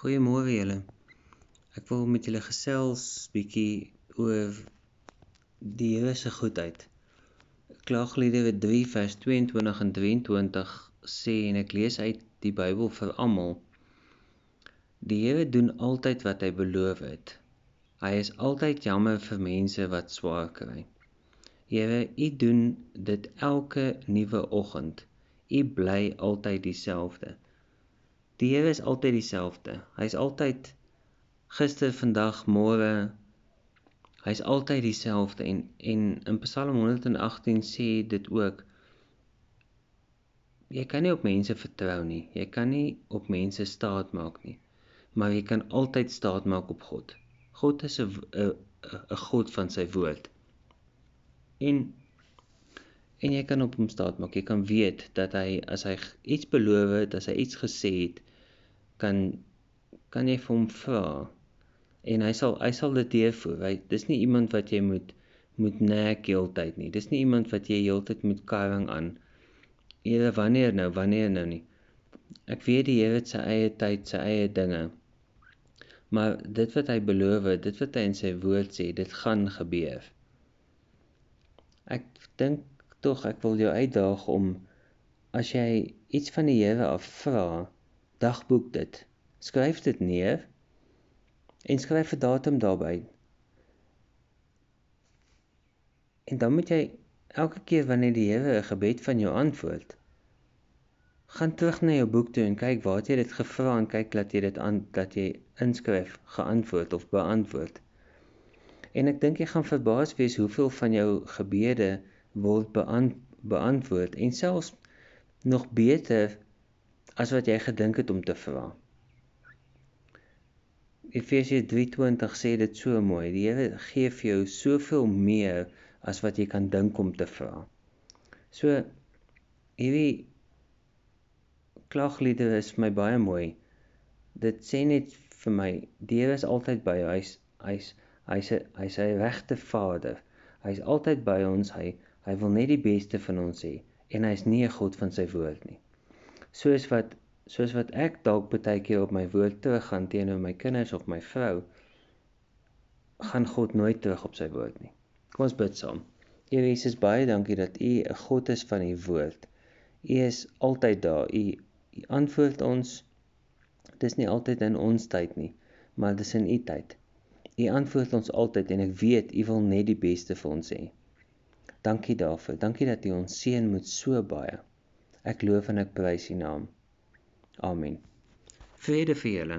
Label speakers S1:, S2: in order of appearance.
S1: Goeiemôre julle. Ek wil met julle gesels bietjie oor die Here se goedheid. Klaagliedere 3 vers 22 en 23 sê en ek lees uit die Bybel vir almal. Die Here doen altyd wat hy beloof het. Hy is altyd jammer vir mense wat swaar kry. Here, U doen dit elke nuwe oggend. U bly altyd dieselfde. Die Here is altyd dieselfde. Hy's altyd gister, vandag, môre. Hy's altyd dieselfde en en in Psalm 118 sê dit ook jy kan nie op mense vertrou nie. Jy kan nie op mense staat maak nie. Maar jy kan altyd staat maak op God. God is 'n 'n God van sy woord. En en jy kan op hom staat maak. Jy kan weet dat hy as hy iets beloof het, as hy iets gesê het, kan kan jy vir hom vra en hy sal hy sal dit deurvoer. Hy dis nie iemand wat jy moet moet nek heeltyd nie. Dis nie iemand wat jy heeltyd moet karring aan. Here wanneer nou, wanneer nou nie. Ek weet die Here het sy eie tyd, sy eie dinge. Maar dit wat hy beloof, dit wat hy in sy woord sê, dit gaan gebeur. Ek dink tog ek wil jou uitdaag om as jy iets van die Here af vra, dagboek dit. Skryf dit neer en skryf 'n datum daarby. En dan moet jy elke keer wanneer die Here 'n gebed van jou antwoord, gaan terug na jou boek toe en kyk waar jy dit gevra en kyk dat jy dit aan dat jy inskryf geantwoord of beantwoord. En ek dink jy gaan verbaas wees hoeveel van jou gebede word beant, beantwoord en selfs nog beter as wat jy gedink het om te vra. Efesië 3:20 sê dit so mooi. Die Here gee vir jou soveel meer as wat jy kan dink om te vra. So hierdie klagliedere is vir my baie mooi. Dit sê net vir my, die Here is altyd by jou. Hy's hy's hy's hy's hy regte Vader. Hy's altyd by ons. Hy hy wil net die beste van ons hê en hy's nie 'n God van sy woord nie soos wat soos wat ek dalk baie keer op my woord teruggaan teenoor my kinders of my vrou, gaan God nooit terug op sy woord nie. Kom ons bid saam. Here Jesus, baie dankie dat U 'n God is van U woord. U is altyd daar. U U antwoord ons. Dis nie altyd in ons tyd nie, maar dis in U tyd. U antwoord ons altyd en ek weet U wil net die beste vir ons hê. Dankie daarvoor. Dankie dat U ons seën met so baie. Ek loof en ek prys U naam. Amen. Vrede vir julle.